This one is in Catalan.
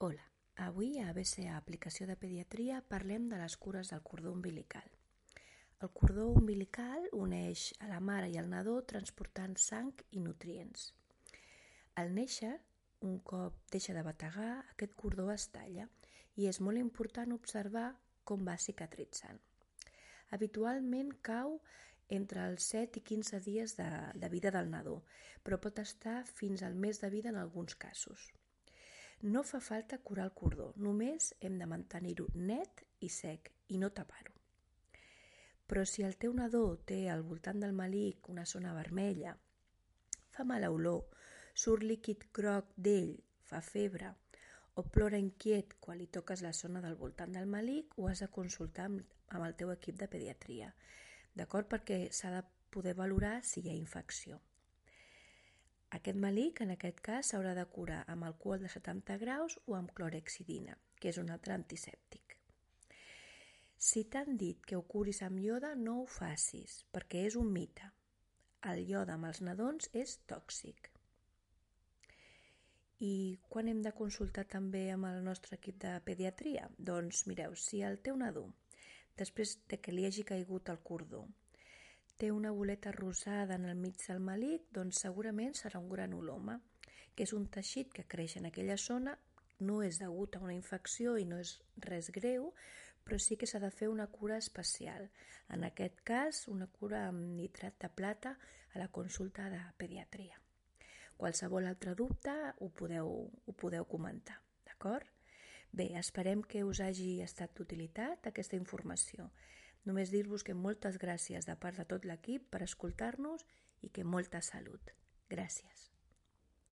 Hola, avui a ABCA Aplicació de Pediatria parlem de les cures del cordó umbilical. El cordó umbilical uneix a la mare i al nadó transportant sang i nutrients. Al néixer, un cop deixa de bategar, aquest cordó es talla i és molt important observar com va cicatritzant. Habitualment cau entre els 7 i 15 dies de, de vida del nadó, però pot estar fins al mes de vida en alguns casos. No fa falta curar el cordó, només hem de mantenir-ho net i sec i no tapar-ho. Però si el teu nadó té al voltant del malic una zona vermella, fa mala olor, surt líquid groc d'ell, fa febre o plora inquiet quan li toques la zona del voltant del malic, ho has de consultar amb, amb el teu equip de pediatria, d'acord? Perquè s'ha de poder valorar si hi ha infecció. Aquest malic, en aquest cas, s'haurà de curar amb alcohol de 70 graus o amb clorexidina, que és un altre antisèptic. Si t'han dit que ho curis amb ioda, no ho facis, perquè és un mite. El ioda amb els nadons és tòxic. I quan hem de consultar també amb el nostre equip de pediatria? Doncs mireu, si el teu nadó, després de que li hagi caigut el cordó, té una boleta rosada en el mig del malic, doncs segurament serà un granuloma, que és un teixit que creix en aquella zona, no és degut a una infecció i no és res greu, però sí que s'ha de fer una cura especial. En aquest cas, una cura amb nitrat de plata a la consulta de pediatria. Qualsevol altre dubte ho podeu, ho podeu comentar, d'acord? Bé, esperem que us hagi estat d'utilitat aquesta informació. Només dir-vos que moltes gràcies de part de tot l'equip per escoltar-nos i que molta salut. Gràcies.